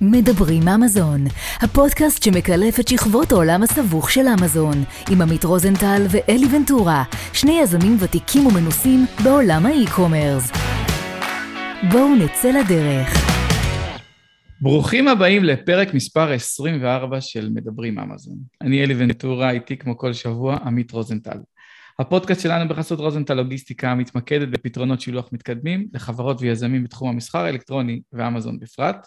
מדברים אמזון, הפודקאסט שמקלף את שכבות העולם הסבוך של אמזון, עם עמית רוזנטל ואלי ונטורה, שני יזמים ותיקים ומנוסים בעולם האי-קומרס. בואו נצא לדרך. ברוכים הבאים לפרק מספר 24 של מדברים אמזון. אני אלי ונטורה, איתי כמו כל שבוע, עמית רוזנטל. הפודקאסט שלנו בחסות רוזנטל לוגיסטיקה מתמקדת בפתרונות שילוח מתקדמים לחברות ויזמים בתחום המסחר האלקטרוני ואמזון בפרט.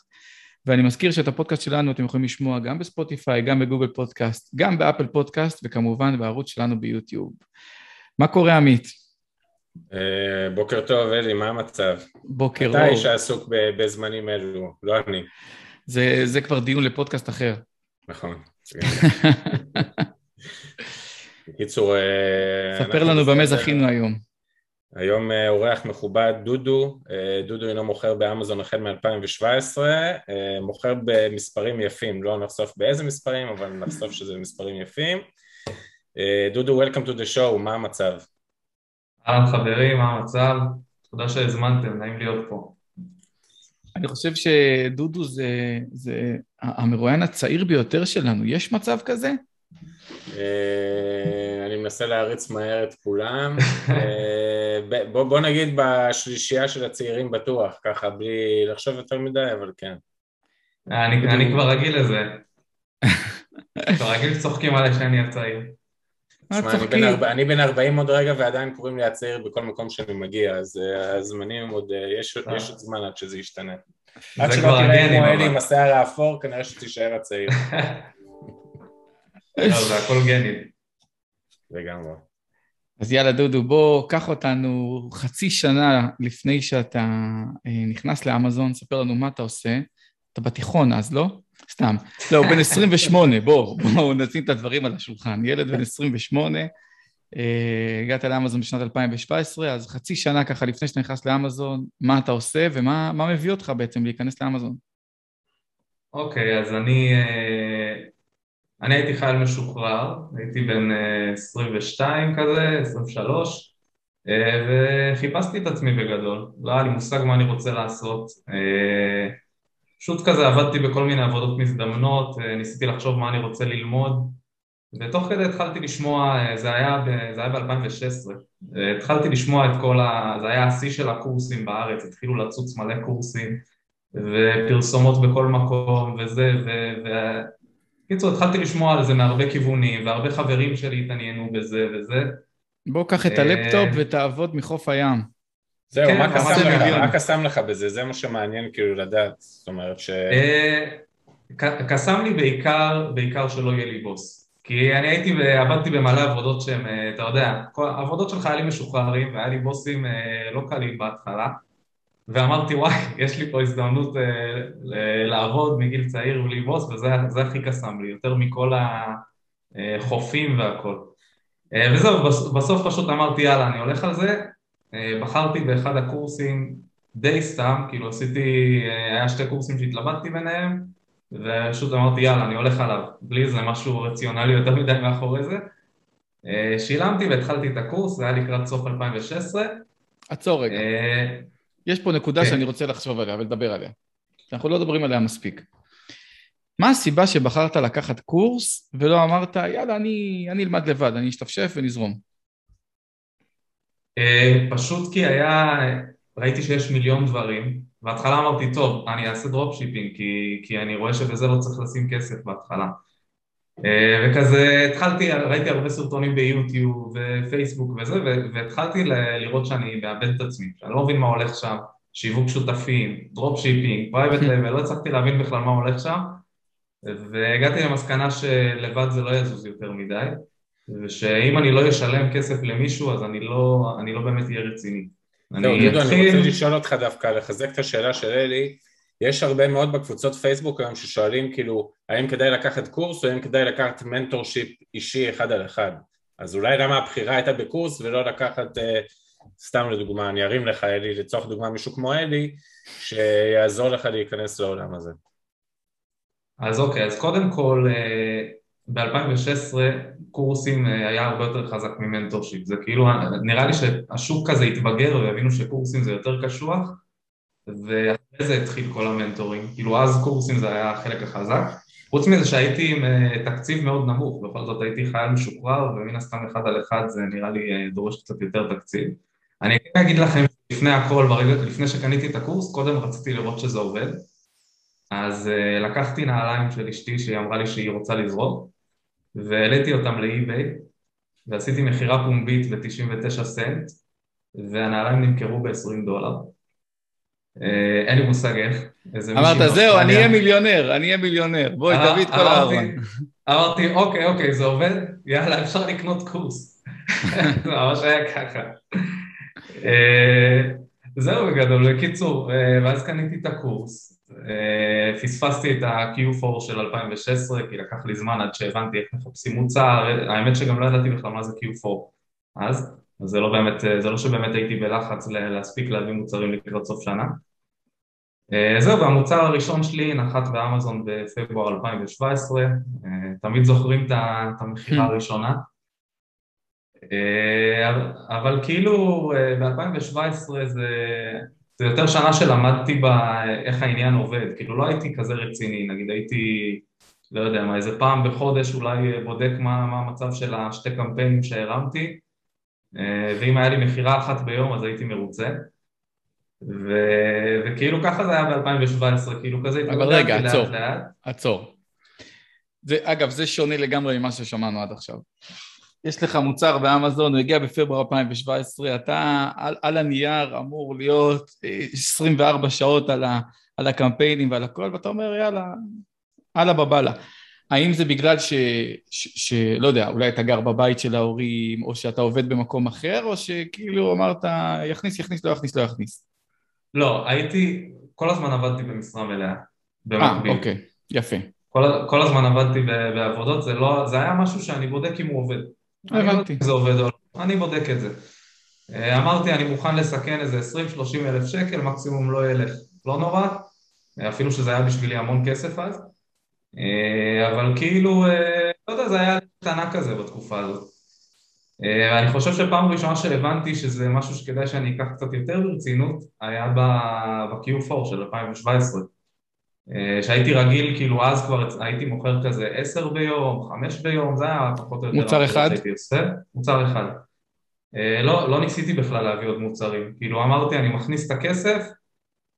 ואני מזכיר שאת הפודקאסט שלנו אתם יכולים לשמוע גם בספוטיפיי, גם בגוגל פודקאסט, גם באפל פודקאסט וכמובן בערוץ שלנו ביוטיוב. מה קורה עמית? Uh, בוקר טוב אלי, מה המצב? בוקר אור. אתה איש שעסוק בזמנים אלו, לא אני. זה, זה כבר דיון לפודקאסט אחר. נכון. בקיצור... אה, ספר לנו במה זכינו היום. היום אה, אורח מכובד דודו, אה, דודו אינו מוכר באמזון החל מ-2017, אה, מוכר במספרים יפים, לא נחשוף באיזה מספרים, אבל נחשוף שזה מספרים יפים. דודו, Welcome to the show, מה המצב? אהלן חברים, מה המצב? תודה שהזמנתם, נעים להיות פה. אני חושב שדודו זה, זה המרואיין הצעיר ביותר שלנו, יש מצב כזה? אני מנסה להריץ מהר את כולם. בוא, בוא נגיד בשלישייה של הצעירים בטוח, ככה בלי לחשוב יותר מדי, אבל כן. אני, אני כבר רגיל לזה. כבר רגיל שצוחקים עליי שאני הצעיר. תשמע, אני בן 40 עוד רגע ועדיין קוראים לי הצעיר בכל מקום שאני מגיע, אז אה, הזמנים עוד, אה, יש עוד זמן עד שזה ישתנה. עד שלא תראה כמו אלי עם השיער האפור, כנראה שתישאר הצעיר. לא, זה הכל גנים. לגמרי. אז יאללה דודו, בוא קח אותנו חצי שנה לפני שאתה אה, נכנס לאמזון, ספר לנו מה אתה עושה. אתה בתיכון אז, לא? סתם. לא, הוא בן 28, בוא, בואו נשים את הדברים על השולחן. ילד בן 28, אה, הגעת לאמזון בשנת 2017, אז חצי שנה ככה לפני שאתה נכנס לאמזון, מה אתה עושה ומה מביא אותך בעצם להיכנס לאמזון? אוקיי, אז אני... אני הייתי חייל משוחרר, הייתי בן 22 אה, כזה, 23 אה, וחיפשתי את עצמי בגדול, לא היה לי מושג מה אני רוצה לעשות. אה, פשוט כזה עבדתי בכל מיני עבודות מזדמנות, ניסיתי לחשוב מה אני רוצה ללמוד ותוך כדי התחלתי לשמוע, זה היה, היה ב-2016, התחלתי לשמוע את כל ה... זה היה השיא של הקורסים בארץ, התחילו לצוץ מלא קורסים ופרסומות בכל מקום וזה, ו... קיצור, התחלתי לשמוע על זה מהרבה כיוונים, והרבה חברים שלי התעניינו בזה וזה. בוא קח את הלפטופ ותעבוד מחוף הים. זהו, כן, מה קסם לך, מה קסם לך בזה? זה מה שמעניין כאילו לדעת, זאת אומרת ש... אה, קסם לי בעיקר, בעיקר שלא יהיה לי בוס. כי אני הייתי ועבדתי במלא עבודות שהן, אה, אתה יודע, עבודות של חיילים משוחררים, והיה לי בוסים אה, לא קלים בהתחלה. ואמרתי וואי, יש לי פה הזדמנות אה, לעבוד מגיל צעיר בלי בוס וזה הכי קסם לי, יותר מכל החופים והכל. אה, וזהו, בסוף פשוט אמרתי יאללה, אני הולך על זה, אה, בחרתי באחד הקורסים די סתם, כאילו עשיתי, אה, היה שתי קורסים שהתלבטתי ביניהם ופשוט אמרתי יאללה, אני הולך עליו, בלי איזה משהו רציונלי יותר מדי מאחורי זה. אה, שילמתי והתחלתי את הקורס, זה היה לקראת סוף 2016. עצור רגע. יש פה נקודה כן. שאני רוצה לחשוב עליה ולדבר עליה. אנחנו לא מדברים עליה מספיק. מה הסיבה שבחרת לקחת קורס ולא אמרת, יאללה, אני, אני אלמד לבד, אני אשתפשף ונזרום? אה, פשוט כי היה, ראיתי שיש מיליון דברים, בהתחלה אמרתי, טוב, אני אעשה dropshipping, כי, כי אני רואה שבזה לא צריך לשים כסף בהתחלה. אה, וכזה התחלתי, ראיתי הרבה סרטונים ביוטיוב ופייסבוק וזה, והתחלתי לראות שאני מאבד את עצמי, שאני לא מבין מה הולך שם, שיווק שותפים, dropshipping, private label, לא הצלחתי להבין בכלל מה הולך שם, והגעתי למסקנה שלבד זה לא יזוז יותר מדי, ושאם אני לא אשלם כסף למישהו אז אני לא, אני לא באמת אהיה רציני. אני אתחיל... אני רוצה לשאול אותך דווקא, לחזק את השאלה של אלי, יש הרבה מאוד בקבוצות פייסבוק היום ששואלים כאילו האם כדאי לקחת קורס או האם כדאי לקחת mentorship אישי אחד על אחד? אז אולי למה הבחירה הייתה בקורס ולא לקחת אה, סתם לדוגמה אני ארים לך אלי לצורך דוגמה מישהו כמו אלי שיעזור לך להיכנס לעולם הזה. אז אוקיי אז קודם כל אה, ב-2016 קורסים אה, היה הרבה יותר חזק ממנטורשיפ. זה כאילו נראה לי שהשוק כזה התבגר והבינו שקורסים זה יותר קשוח ואחרי זה התחיל כל המנטורים, כאילו אז קורסים זה היה החלק החזק, חוץ מזה שהייתי עם אה, תקציב מאוד נמוך, בכל זאת הייתי חייל משוחרר ומן הסתם אחד על אחד זה נראה לי אה, דורש קצת יותר תקציב. אני כן אגיד לכם לפני הכל, ברגע, לפני שקניתי את הקורס, קודם רציתי לראות שזה עובד, אז uh, לקחתי נעליים של אשתי שהיא אמרה לי שהיא רוצה לזרוק, והעליתי אותם לאי-ביי, ועשיתי מכירה פומבית ב-99 סנט, והנעליים נמכרו ב-20 דולר. אה, אין לי מושג איך. אמרת, זהו, אני אהיה מיליונר, אני אהיה מיליונר, בואי, אה, תביא את כל הארון. אמרתי, אוקיי, אוקיי, זה עובד? יאללה, אפשר לקנות קורס. זה ממש היה ככה. אה, זהו בגדול, בקיצור, ואז קניתי את הקורס. פספסתי את ה-Q4 של 2016, כי לקח לי זמן עד שהבנתי איך מחפשים מוצר, האמת שגם לא ידעתי בכלל מה זה Q4 אז, אז זה לא באמת, זה לא שבאמת הייתי בלחץ להספיק להביא מוצרים לקראת סוף שנה. אה, זהו, והמוצר הראשון שלי נחת באמזון בפברואר 2017, אה, תמיד זוכרים את המכירה hmm. הראשונה. אה, אבל כאילו ב-2017 זה, זה יותר שנה שלמדתי בה איך העניין עובד, כאילו לא הייתי כזה רציני, נגיד הייתי, לא יודע מה, איזה פעם בחודש אולי בודק מה, מה המצב של השתי קמפיינים שהרמתי, ואם היה לי מכירה אחת ביום אז הייתי מרוצה. ו... וכאילו ככה זה היה ב-2017, כאילו כזה אבל רגע, עצור, עצור. זה, אגב, זה שונה לגמרי ממה ששמענו עד עכשיו. יש לך מוצר באמזון, הוא הגיע בפברואר 2017, אתה על, על הנייר אמור להיות 24 אה, שעות על, ה, על הקמפיינים ועל הכל, ואתה אומר יאללה, אללה בבאללה. האם זה בגלל ש, ש, ש... לא יודע, אולי אתה גר בבית של ההורים, או שאתה עובד במקום אחר, או שכאילו אמרת, יכניס, יכניס, לא יכניס, לא יכניס? לא, הייתי, כל הזמן עבדתי במשרה מלאה. אה, אוקיי, יפה. כל, כל הזמן עבדתי בעבודות, זה לא, זה היה משהו שאני בודק אם הוא עובד. הבנתי. אני זה עובד או לא, אני בודק את זה. אה, אמרתי, אני מוכן לסכן איזה 20-30 אלף שקל, מקסימום לא ילך. לא נורא, אפילו שזה היה בשבילי המון כסף אז. אה, אבל כאילו, אה, לא יודע, זה היה קטנה כזה בתקופה הזאת. אה, ואני חושב שפעם ראשונה שהבנתי שזה משהו שכדאי שאני אקח קצת יותר ברצינות היה ב-Q4 של 2017 אה, שהייתי רגיל, כאילו אז כבר הייתי מוכר כזה עשר ביום, חמש ביום, זה היה פחות או יותר מוצר אחד? מוצר אחד. אה, לא, לא ניסיתי בכלל להביא עוד מוצרים, כאילו אמרתי אני מכניס את הכסף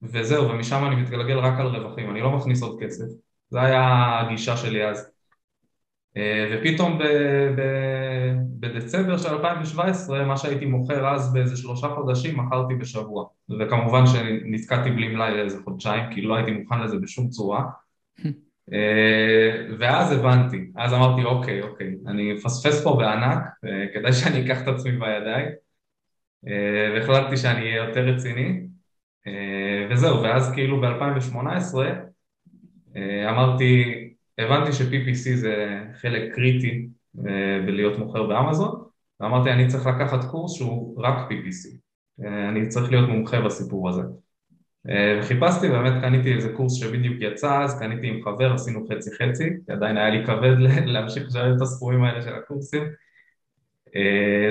וזהו, ומשם אני מתגלגל רק על רווחים, אני לא מכניס עוד כסף, זה היה הגישה שלי אז ופתאום ב, ב, בדצמבר של 2017, מה שהייתי מוכר אז באיזה שלושה חודשים, מכרתי בשבוע. וכמובן שנתקעתי בלי מלאי לאיזה חודשיים, כי לא הייתי מוכן לזה בשום צורה. אה, ואז הבנתי, אז אמרתי, אוקיי, אוקיי, אני מפספס פה בענק, אה, כדאי שאני אקח את עצמי בידיים. והחלטתי שאני אהיה יותר רציני. וזהו, ואז כאילו ב-2018 אמרתי, הבנתי ש-PPC זה חלק קריטי אה, בלהיות מוכר באמזון ואמרתי אני צריך לקחת קורס שהוא רק PPC אה, אני צריך להיות מומחה בסיפור הזה. אה, וחיפשתי, באמת קניתי איזה קורס שבדיוק יצא אז, קניתי עם חבר, עשינו חצי חצי, כי עדיין היה לי כבד להמשיך לשלם את הסכומים האלה של הקורסים.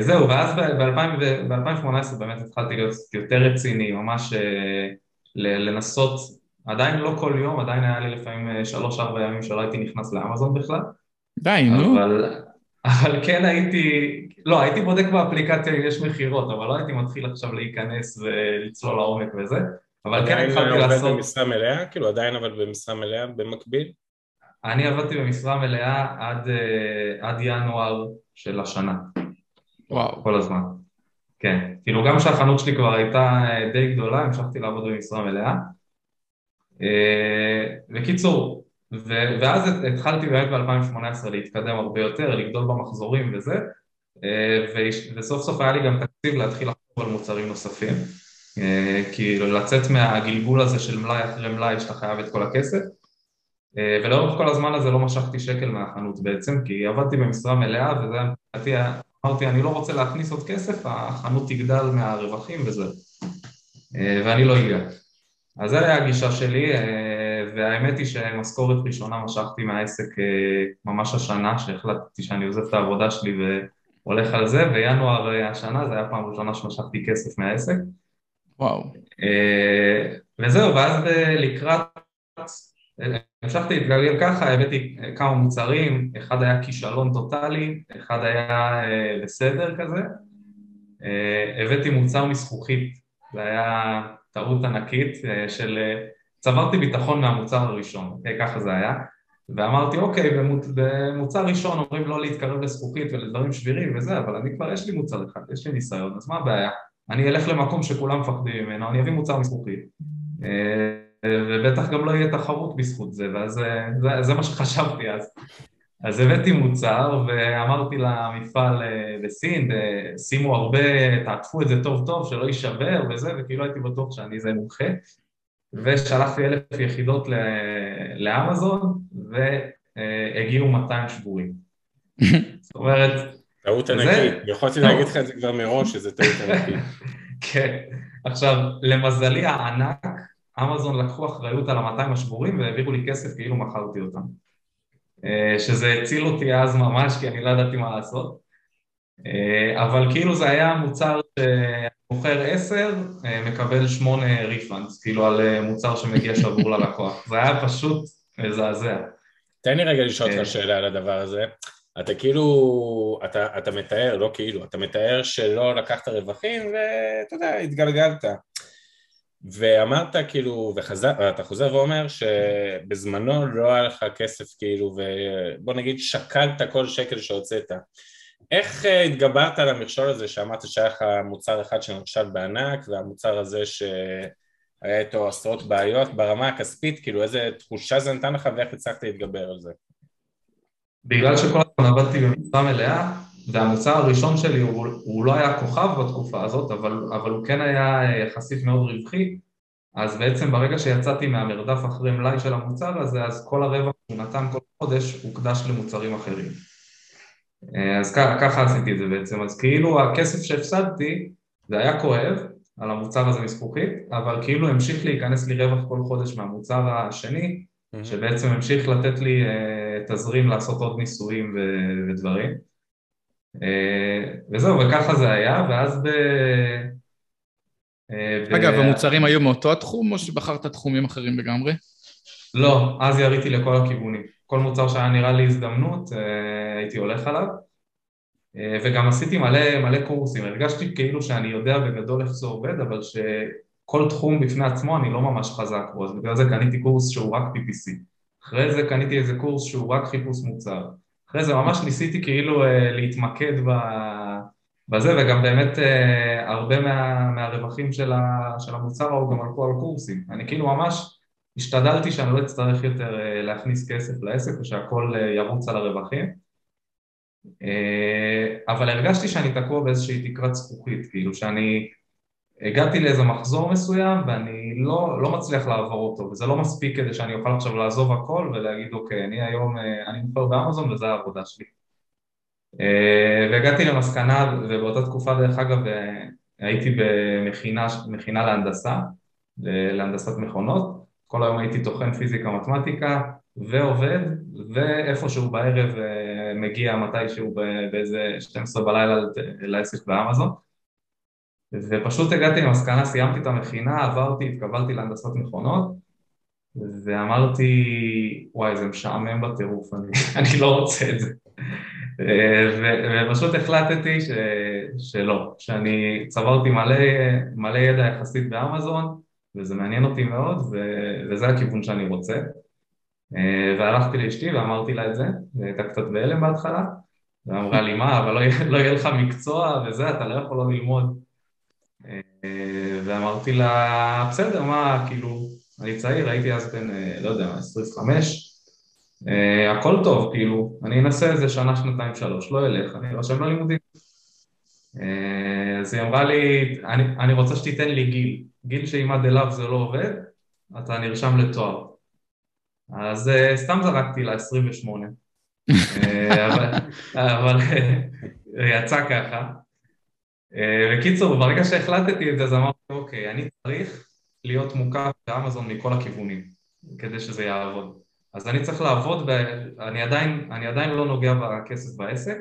זהו, ואז ב-2018 באמת התחלתי להיות יותר רציני, ממש לנסות עדיין לא כל יום, עדיין היה לי לפעמים אה, שלוש-ארבע ימים שלא הייתי נכנס לאמזון בכלל. די, נו. אבל, אבל כן הייתי, לא, הייתי בודק באפליקציה אם יש מכירות, אבל לא הייתי מתחיל עכשיו להיכנס ולצלול לעומק וזה. אבל כן התחלתי לעשות... עדיין עובד במשרה מלאה? כאילו עדיין אבל במשרה מלאה במקביל? אני עבדתי במשרה מלאה עד, אה, עד ינואר של השנה. וואו. כל הזמן. כן. כאילו גם כשהחנות שלי כבר הייתה אה, די גדולה, המשכתי לעבוד במשרה מלאה. בקיצור, אה, ואז התחלתי באמת ב-2018 להתקדם הרבה יותר, לגדול במחזורים וזה, אה, וסוף סוף היה לי גם תקציב להתחיל לחשוב על מוצרים נוספים, אה, כי לצאת מהגלגול הזה של מלאי אחרי מלאי שאתה חייב את כל הכסף, ולאורך כל הזמן הזה לא משכתי שקל מהחנות בעצם, כי עבדתי במשרה מלאה וזה מבחינתי, אמרתי אני לא רוצה להכניס עוד כסף, החנות תגדל מהרווחים וזהו, ואני לא אגע. אז זו הייתה הגישה שלי, אה, והאמת היא שמשכורת ראשונה משכתי מהעסק אה, ממש השנה, שהחלטתי שאני עוזב את העבודה שלי והולך על זה, וינואר אה, השנה, זו הייתה פעם ראשונה שמשכתי כסף מהעסק. וואו. וזהו, ואז לקראת, המשכתי להתגלגל ככה, הבאתי כמה מוצרים, אחד היה כישלון טוטאלי, אחד היה בסדר כזה, הבאתי מוצר מזכוכית, זה היה טעות ענקית של צברתי ביטחון מהמוצר הראשון, אוקיי? ככה זה היה. ואמרתי, אוקיי, במוצר ראשון אומרים לא להתקרב לזכוכית ולדברים שבירים וזה, אבל אני כבר, יש לי מוצר אחד, יש לי ניסיון, אז מה הבעיה? אני אלך למקום שכולם מפחדים ממנו, אני אביא מוצר מזכוכית. אה, ובטח גם לא יהיה תחרות בזכות זה, ואז זה, זה מה שחשבתי אז. אז הבאתי מוצר ואמרתי למפעל אה, בסין, שימו הרבה, תעטפו את זה טוב טוב, שלא יישבר וזה, וכאילו הייתי בטוח שאני איזה מומחה. ושלחתי אלף יחידות לאמזון והגיעו 200 שבורים. זאת אומרת... טעות ענקית, יכולתי להגיד לך את זה כבר מראש, שזה טעות ענקית. כן, עכשיו, למזלי הענק, אמזון לקחו אחריות על ה-200 השבורים והעבירו לי כסף כאילו מכרתי אותם. אה, שזה הציל אותי אז ממש, כי אני לא ידעתי מה לעשות. אה, אבל כאילו זה היה מוצר מוכר עשר, אה, מקבל שמונה ריפאנס, כאילו על מוצר שמגיע שבור ללקוח. זה היה פשוט מזעזע. תן לי רגע לשאול אותך שאלה על הדבר הזה. אתה כאילו, אתה, אתה מתאר, לא כאילו, אתה מתאר שלא לקחת רווחים ואתה יודע, התגלגלת. ואמרת כאילו, ואתה חוזר ואומר שבזמנו לא היה לך כסף כאילו, ובוא נגיד שקלת כל שקל שהוצאת. איך אה, התגברת על המכשול הזה שאמרת שהיה לך מוצר אחד שנכשל בענק והמוצר הזה שהיה איתו עשרות בעיות ברמה הכספית, כאילו איזה תחושה זה נתן לך ואיך הצלחת להתגבר על זה? בגלל שכל הזמן עבדתי במשרה מלאה והמוצר הראשון שלי הוא, הוא לא היה כוכב בתקופה הזאת אבל, אבל הוא כן היה אה, יחסית מאוד רווחי. אז בעצם ברגע שיצאתי מהמרדף אחרי מלאי של המוצר הזה אז כל הרווח שהוא נתן כל חודש הוקדש למוצרים אחרים. אה, אז ככה עשיתי את זה בעצם, אז כאילו הכסף שהפסדתי זה היה כואב על המוצר הזה מזכוכית, אבל כאילו המשיך להיכנס לי רווח כל חודש מהמוצר השני, שבעצם המשיך לתת לי uh, תזרים לעשות עוד ניסויים ודברים. וזהו, וככה זה היה, ואז ב... אגב, ב... המוצרים היו מאותו התחום או שבחרת תחומים אחרים לגמרי? לא, אז יריתי לכל הכיוונים. כל מוצר שהיה נראה לי הזדמנות, הייתי הולך עליו. אה, וגם עשיתי מלא, מלא קורסים, הרגשתי כאילו שאני יודע בגדול איך זה עובד אבל שכל תחום בפני עצמו אני לא ממש חזק בו. אז בגלל זה קניתי קורס שהוא רק PPC אחרי זה קניתי איזה קורס שהוא רק חיפוש מוצר אחרי זה ממש ניסיתי כאילו אה, להתמקד בזה וגם באמת אה, הרבה מה, מהרווחים של, ה, של המוצר ההוא גם הלכו על קורסים. אני כאילו ממש השתדלתי שאני לא אצטרך יותר להכניס כסף לעסק ושהכול ירוץ על הרווחים. אה, אבל הרגשתי שאני תקוע באיזושהי תקרת זכוכית, כאילו שאני הגעתי לאיזה מחזור מסוים ואני לא, לא מצליח לעבור אותו וזה לא מספיק כדי שאני אוכל עכשיו לעזוב הכל ולהגיד אוקיי אני היום, אה, אני מוכר באמזון וזה העבודה שלי. אה, והגעתי למסקנה ובאותה תקופה דרך אגב הייתי במכינה להנדסה, להנדסת מכונות. כל היום הייתי טוחן פיזיקה מתמטיקה ועובד ואיפשהו בערב מגיע מתישהו באיזה 12 בלילה לעסק באמזון ופשוט הגעתי למסקנה, סיימתי את המכינה, עברתי, התקבלתי להנדסת מכונות ואמרתי, וואי זה משעמם בטירוף, אני, אני לא רוצה את זה ופשוט החלטתי ש, שלא, שאני צברתי מלא, מלא ידע יחסית באמזון וזה מעניין אותי מאוד ו, וזה הכיוון שאני רוצה והלכתי לאשתי ואמרתי לה את זה, הייתה קצת בהלם בהתחלה, ואמרה לי מה, אבל לא, לא יהיה לך מקצוע וזה, אתה לא יכול לא ללמוד. אה, ואמרתי לה, בסדר, מה, כאילו, אני צעיר, הייתי אז בן, אה, לא יודע, 25, הכל טוב, כאילו, אני אנסה איזה שנה, שנתיים, שלוש, לא אלך, אני ארשם ללימודים. אז היא אמרה לי, אני, אני רוצה שתיתן לי גיל, גיל שעם עד אליו זה לא עובד, אתה נרשם לתואר. אז סתם זרקתי לה 28, uh, אבל, אבל יצא ככה. בקיצור, ברגע שהחלטתי את זה, אז אמרתי, אוקיי, אני צריך להיות מוקף באמזון מכל הכיוונים, כדי שזה יעבוד. אז אני צריך לעבוד, ב... אני, עדיין, אני עדיין לא נוגע בכסף בעסק,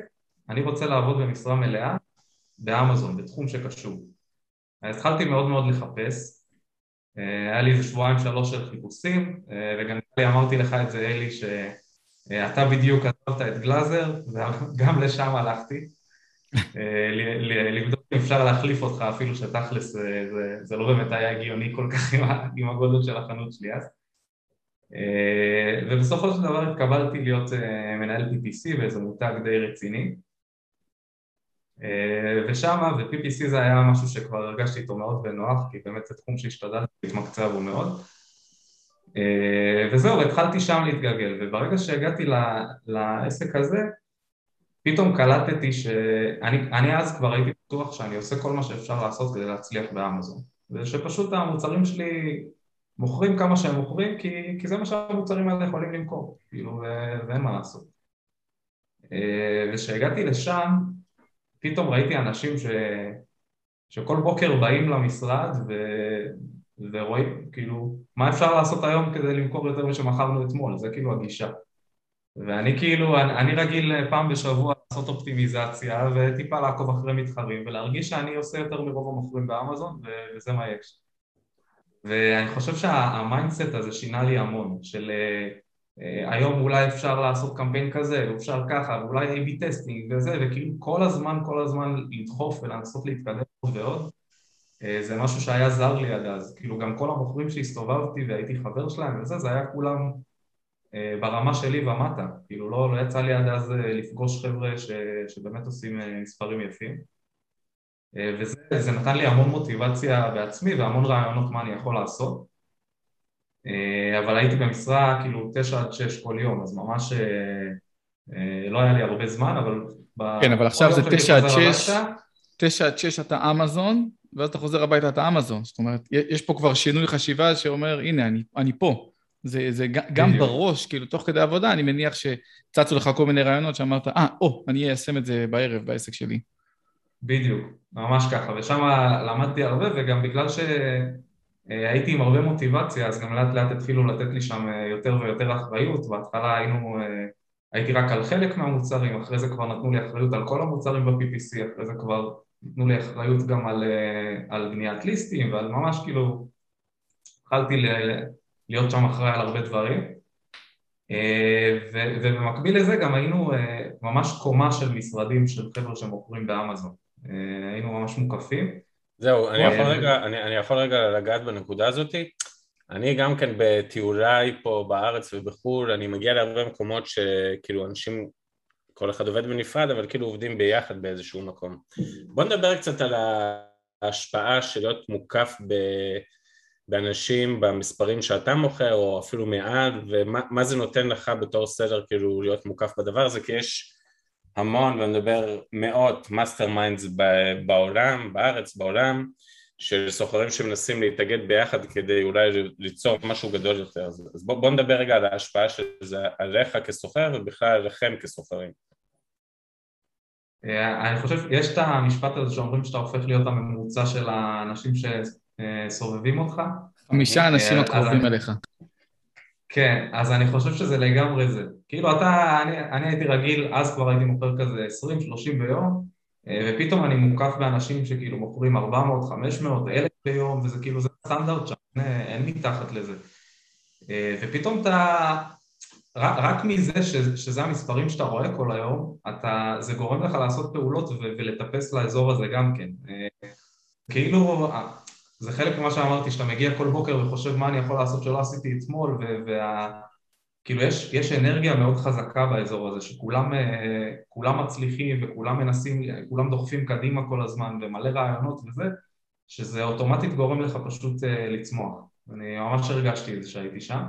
אני רוצה לעבוד במשרה מלאה באמזון, בתחום שקשור. אז התחלתי מאוד מאוד לחפש, היה לי איזה שבועיים שלוש של חיפושים, וגם אמרתי לך את זה אלי, שאתה בדיוק עזבת את גלאזר, וגם לשם הלכתי. לבדוק אם אפשר להחליף אותך אפילו שתכלס זה, זה, לא באמת היה הגיוני כל כך עם, עם הגודל של החנות שלי אז. ובסופו של דבר התקבלתי להיות מנהל PPC באיזה מותג די רציני. ושמה, ו-PPC זה היה משהו שכבר הרגשתי איתו מאוד בנוח כי באמת זה תחום שהשתדלתי להתמקצע בו מאוד. וזהו, התחלתי שם להתגלגל וברגע שהגעתי לעסק הזה פתאום קלטתי שאני אז כבר הייתי בטוח שאני עושה כל מה שאפשר לעשות כדי להצליח באמזון. ושפשוט המוצרים שלי מוכרים כמה שהם מוכרים כי, כי זה מה שהמוצרים האלה יכולים למכור. כאילו ואין מה לעשות. וכשהגעתי לשם פתאום ראיתי אנשים ש... שכל בוקר באים למשרד ו... ורואים כאילו מה אפשר לעשות היום כדי למכור יותר משמכרנו אתמול? זה כאילו הגישה ואני כאילו, אני, אני רגיל פעם בשבוע לעשות אופטימיזציה וטיפה לעקוב אחרי מתחרים ולהרגיש שאני עושה יותר מרוב המוכרים באמזון וזה מה יש. ואני חושב שה mindset הזה שינה לי המון, של uh, היום אולי אפשר לעשות קמפיין כזה, ואפשר ככה, ואולי A-B testing וזה, וכאילו כל הזמן, כל הזמן לדחוף ולנסות להתקדם עוד ועוד, זה משהו שהיה זר לי עד אז, כאילו גם כל המוכרים שהסתובבתי והייתי חבר שלהם וזה, זה היה כולם אה, ברמה שלי ומטה, כאילו לא, לא יצא לי עד אז אה, לפגוש חבר'ה ש, שבאמת עושים אה, מספרים יפים. וזה נתן לי המון מוטיבציה בעצמי והמון רעיונות מה אני יכול לעשות. אבל הייתי במשרה כאילו תשע עד שש כל יום אז ממש לא היה לי הרבה זמן אבל כן אבל עכשיו זה תשע עד שש. תשע עד שש אתה אמזון ואז אתה חוזר הביתה אתה אמזון. זאת אומרת יש פה כבר שינוי חשיבה שאומר הנה אני, אני פה זה, זה גם בדיוק. בראש, כאילו, תוך כדי עבודה, אני מניח שצצו לך כל מיני רעיונות שאמרת, אה, ah, או, אני איישם את זה בערב, בעסק שלי. בדיוק, ממש ככה, ושם למדתי הרבה, וגם בגלל שהייתי עם הרבה מוטיבציה, אז גם לאט לאט התחילו לתת לי שם יותר ויותר אחריות, בהתחלה היינו, הייתי רק על חלק מהמוצרים, אחרי זה כבר נתנו לי אחריות על כל המוצרים ב-PPC, אחרי זה כבר נתנו לי אחריות גם על, על בניית ליסטים, ועל ממש כאילו, התחלתי להיות שם אחראי על הרבה דברים. אה, ובמקביל לזה גם היינו אה, ממש קומה של משרדים של חבר'ה שמוכרים באמזון. אה, היינו ממש מוקפים. זהו, אני יכול רגע, אני, אני יכול רגע לגעת בנקודה הזאתי אני גם כן בטיוליי פה בארץ ובחו"ל, אני מגיע להרבה מקומות שכאילו אנשים, כל אחד עובד בנפרד, אבל כאילו עובדים ביחד באיזשהו מקום. בוא נדבר קצת על ההשפעה של להיות מוקף ב... באנשים במספרים שאתה מוכר או אפילו מעל ומה זה נותן לך בתור seller כאילו להיות מוקף בדבר הזה? כי יש המון ואני מדבר מאות masterminds בעולם, בארץ, בעולם של סוחרים שמנסים להתאגד ביחד כדי אולי ליצור משהו גדול יותר. אז, בוא, בוא נדבר רגע על ההשפעה של זה עליך כסוחר ובכלל עליכם כסוחרים. אה, אני חושב, יש את המשפט הזה שאומרים שאתה הופך להיות הממוצע של האנשים ש... סובבים אותך. חמישה אה, אנשים הקרובים אליך. כן, אז אני חושב שזה לגמרי זה. כאילו אתה, אני, אני הייתי רגיל, אז כבר הייתי מוכר כזה 20-30 ביום, אה, ופתאום אני מוקף באנשים שכאילו מוכרים 400, 500, 1,000 ביום, וזה כאילו, זה סטנדרט שם, אין מתחת לזה. אה, ופתאום אתה, רק, רק מזה ש, שזה המספרים שאתה רואה כל היום, אתה, זה גורם לך לעשות פעולות ו, ולטפס לאזור הזה גם כן. כאילו, זה חלק ממה שאמרתי, שאתה מגיע כל בוקר וחושב מה אני יכול לעשות שלא עשיתי אתמול, וה... כאילו יש, יש אנרגיה מאוד חזקה באזור הזה, שכולם אה, מצליחים וכולם מנסים, כולם דוחפים קדימה כל הזמן ומלא רעיונות וזה, שזה אוטומטית גורם לך פשוט אה, לצמוח. אני ממש הרגשתי את זה שהייתי שם.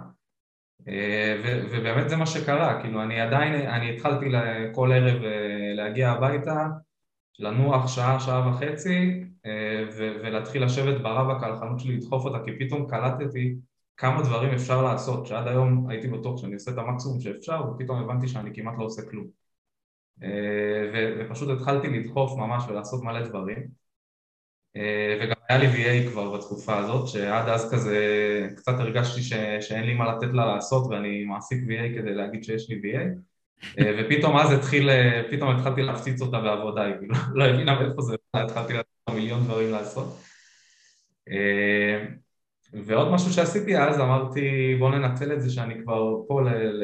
אה, ו- ובאמת זה מה שקרה, כאילו אני עדיין, אני התחלתי כל ערב להגיע הביתה, לנוח שעה, שעה וחצי, ולהתחיל לשבת ברבק על החנות שלי, לדחוף אותה, כי פתאום קלטתי כמה דברים אפשר לעשות, שעד היום הייתי בטוח שאני עושה את המקסימום שאפשר, ופתאום הבנתי שאני כמעט לא עושה כלום. אה, ופשוט התחלתי לדחוף ממש ולעשות מלא דברים. אה, וגם היה לי VA כבר בתקופה הזאת, שעד אז כזה קצת הרגשתי ש, שאין לי מה לתת לה לעשות ואני מעסיק VA כדי להגיד שיש לי VA ופתאום אז התחיל, פתאום התחלתי להפציץ אותה בעבודה, היא כאילו לא הבינה מאיפה זה, התחלתי לעשות מיליון דברים לעשות. ועוד משהו שעשיתי אז, אמרתי בוא ננצל את זה שאני כבר פה ל... ל...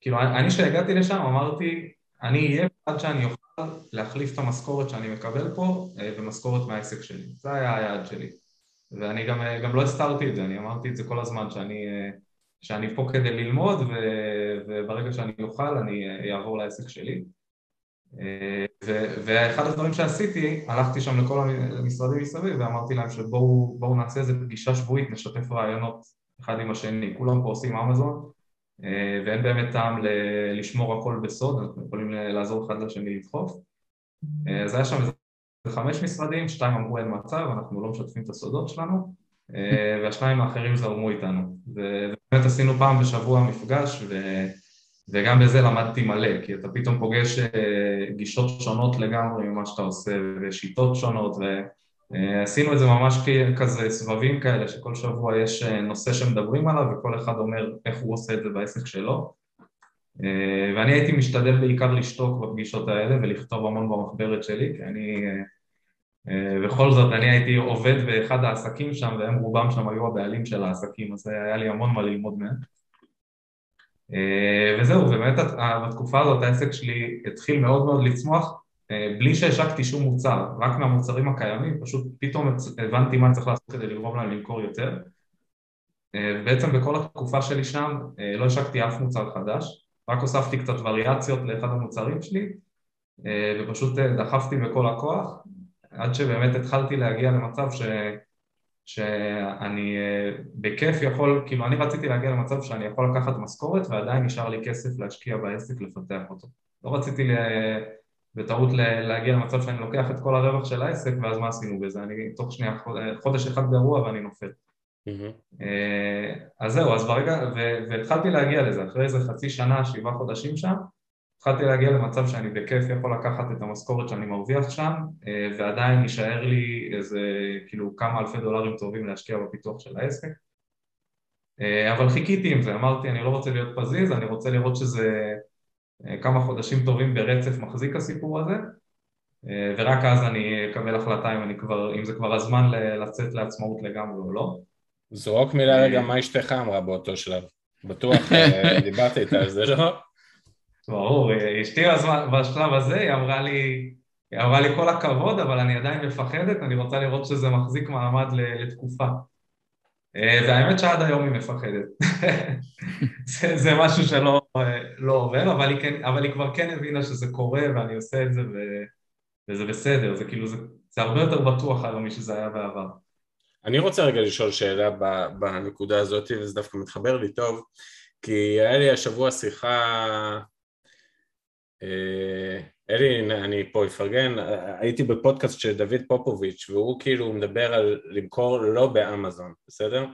כאילו אני כשהגעתי לשם אמרתי אני אהיה עד שאני אוכל להחליף את המשכורת שאני מקבל פה במשכורת מהעסק שלי, זה היה היעד שלי ואני גם, גם לא הסתרתי את זה, אני אמרתי את זה כל הזמן שאני, שאני פה כדי ללמוד ו, וברגע שאני אוכל אני אעבור לעסק שלי. ואחד הדברים שעשיתי, הלכתי שם לכל המשרדים מסביב ואמרתי להם שבואו נעשה איזה פגישה שבועית, נשתף רעיונות אחד עם השני, כולם פה עושים אמזון ואין באמת טעם לשמור הכל בסוד, אנחנו יכולים לעזור אחד לשני לדחוף. אז היה שם איזה חמש משרדים, שתיים אמרו אין מצב, אנחנו לא משתפים את הסודות שלנו והשניים האחרים זרמו איתנו ובאמת עשינו פעם בשבוע מפגש ו... וגם בזה למדתי מלא, כי אתה פתאום פוגש אה, גישות שונות לגמרי ממה שאתה עושה, ושיטות שונות, ועשינו את זה ממש כזה סבבים כאלה, שכל שבוע יש אה, נושא שמדברים עליו, וכל אחד אומר איך הוא עושה את זה בעסק שלו. אה, ואני הייתי משתדל בעיקר לשתוק בפגישות האלה ולכתוב המון במחברת שלי, כי אני... בכל זאת, אני הייתי עובד באחד העסקים שם, והם רובם שם היו הבעלים של העסקים, אז היה לי המון מה ללמוד מהם. אה, וזהו, ובאמת בתקופה הזאת העסק שלי התחיל מאוד מאוד לצמוח אה, בלי שהשקתי שום מוצר, רק מהמוצרים הקיימים, פשוט פתאום הבנתי מה צריך לעשות כדי לגרום להם למכור יותר אה, בעצם בכל התקופה שלי שם לא השקתי אף מוצר חדש, רק הוספתי קצת וריאציות לאחד המוצרים שלי ופשוט דחפתי בכל הכוח עד שבאמת התחלתי להגיע למצב ש... שאני אה, בכיף יכול, כאילו אני רציתי להגיע למצב שאני יכול לקחת משכורת ועדיין נשאר לי כסף להשקיע בעסק לפתח אותו. לא רציתי בטעות להגיע למצב שאני לוקח את כל הרווח של העסק ואז מה עשינו בזה, אני תוך שנייה חודש אחד באירוע ואני נופל. Mm-hmm. אז זהו, אז ברגע, והתחלתי להגיע לזה, אחרי איזה חצי שנה, שבעה חודשים שם, התחלתי להגיע למצב שאני בכיף יכול לקחת את המשכורת שאני מרוויח שם אה, ועדיין יישאר לי איזה כאילו כמה אלפי דולרים טובים להשקיע בפיתוח של העסק. אה, אבל חיכיתי עם זה, אמרתי אני לא רוצה להיות פזיז, אני רוצה לראות שזה אה, כמה חודשים טובים ברצף מחזיק הסיפור הזה. ורק אז אני אקבל החלטה אם, כבר, אם זה כבר הזמן לצאת לעצמאות לגמרי או לא. זרוק מילה רגע מה אשתך אמרה באותו שלב, בטוח דיברת איתה על זה לא? ברור, אשתי בשלב הזה, היא אמרה לי, היא אמרה לי כל הכבוד, אבל אני עדיין מפחדת, אני רוצה לראות שזה מחזיק מעמד לתקופה. אה, והאמת שעד היום היא מפחדת. זה, זה משהו שלא לא עובר, אבל היא, כן, אבל היא כבר כן הבינה שזה קורה ואני עושה את זה ו, וזה בסדר, זה כאילו, זה, זה הרבה יותר בטוח היום משזה היה בעבר. אני רוצה רגע לשאול שאלה בנקודה הזאת, וזה דווקא מתחבר לי טוב, כי היה לי השבוע שיחה אה, אלי, אני פה אפרגן, הייתי בפודקאסט של דוד פופוביץ' והוא כאילו מדבר על למכור לא באמזון, בסדר?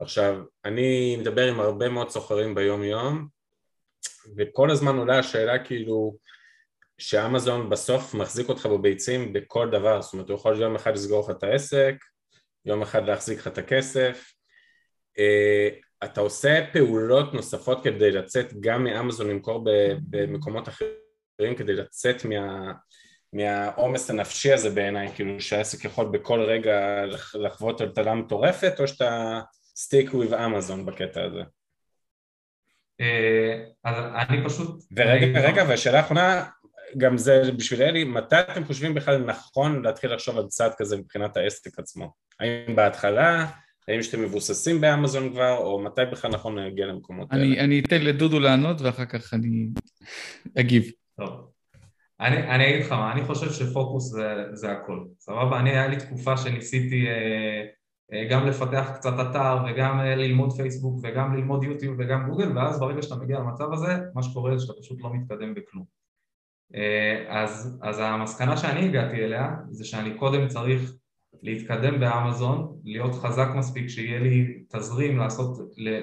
עכשיו, אני מדבר עם הרבה מאוד סוחרים ביום יום וכל הזמן עולה השאלה כאילו שאמזון בסוף מחזיק אותך בביצים בכל דבר, זאת אומרת הוא יכול יום אחד לסגור לך את העסק, יום אחד להחזיק לך את הכסף. אה, אתה עושה פעולות נוספות כדי לצאת גם מאמזון למכור במקומות אחרים כדי לצאת מה, מהעומס הנפשי הזה בעיניי, כאילו שהעסק יכול בכל רגע לחוות על טלה מטורפת או שאתה סטיק וויב אמזון בקטע הזה? אה, אז אני פשוט... ורגע, רגע, והשאלה האחרונה, גם זה בשביל אלי, מתי אתם חושבים בכלל נכון להתחיל לחשוב על צעד כזה מבחינת העסק עצמו? האם בהתחלה? האם שאתם מבוססים באמזון כבר, או מתי בכלל נכון להגיע למקומות אני, האלה? אני אתן לדודו לענות ואחר כך אני אגיב. טוב. אני, אני אגיד לך מה, אני חושב שפוקוס זה, זה הכל. סבבה? אני, היה לי תקופה שניסיתי אה, אה, גם לפתח קצת אתר וגם אה, ללמוד פייסבוק וגם ללמוד יוטיוב וגם גוגל, ואז ברגע שאתה מגיע למצב הזה, מה שקורה זה שאתה פשוט לא מתקדם בכלום. אה, אז, אז המסקנה שאני הגעתי אליה זה שאני קודם צריך להתקדם באמזון, להיות חזק מספיק, שיהיה לי תזרים לעשות,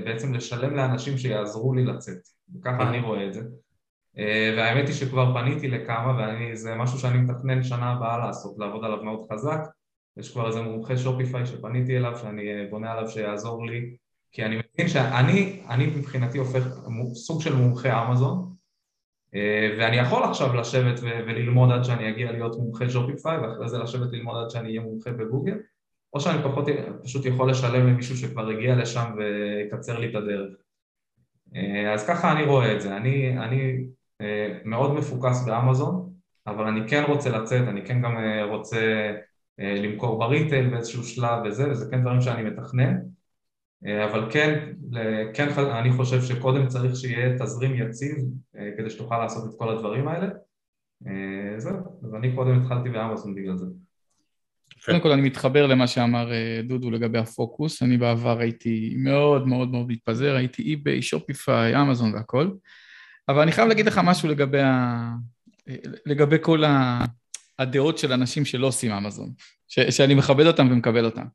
בעצם לשלם לאנשים שיעזרו לי לצאת, וככה אני רואה את זה. אה, והאמת היא שכבר פניתי לכמה וזה משהו שאני מתכנן שנה הבאה לעשות, לעבוד עליו מאוד חזק. יש כבר איזה מומחה שופיפיי שפניתי אליו, שאני אה, בונה עליו שיעזור לי, כי אני מבין שאני אני מבחינתי הופך סוג של מומחה אמזון, ואני יכול עכשיו לשבת וללמוד עד שאני אגיע להיות מומחה שופיפיי ואחרי זה לשבת ללמוד עד שאני אהיה מומחה בגוגל או שאני פחות, פשוט יכול לשלם למישהו שכבר הגיע לשם ויקצר לי את הדרך. אז ככה אני רואה את זה, אני, אני מאוד מפוקס באמזון, אבל אני כן רוצה לצאת, אני כן גם רוצה למכור בריטל באיזשהו שלב וזה, וזה כן דברים שאני מתכנן, אבל כן, כן אני חושב שקודם צריך שיהיה תזרים יציב כדי שתוכל לעשות את כל הדברים האלה. זהו, אז אני קודם התחלתי באמזון בגלל זה. קודם כל אני מתחבר למה שאמר דודו לגבי הפוקוס, אני בעבר הייתי מאוד מאוד מאוד מתפזר, הייתי אי-ביי, שופיפיי, אמזון והכל, אבל אני חייב להגיד לך משהו לגבי, ה... לגבי כל הדעות של אנשים שלא עושים אמזון, ש... שאני מכבד אותם ומקבל אותם.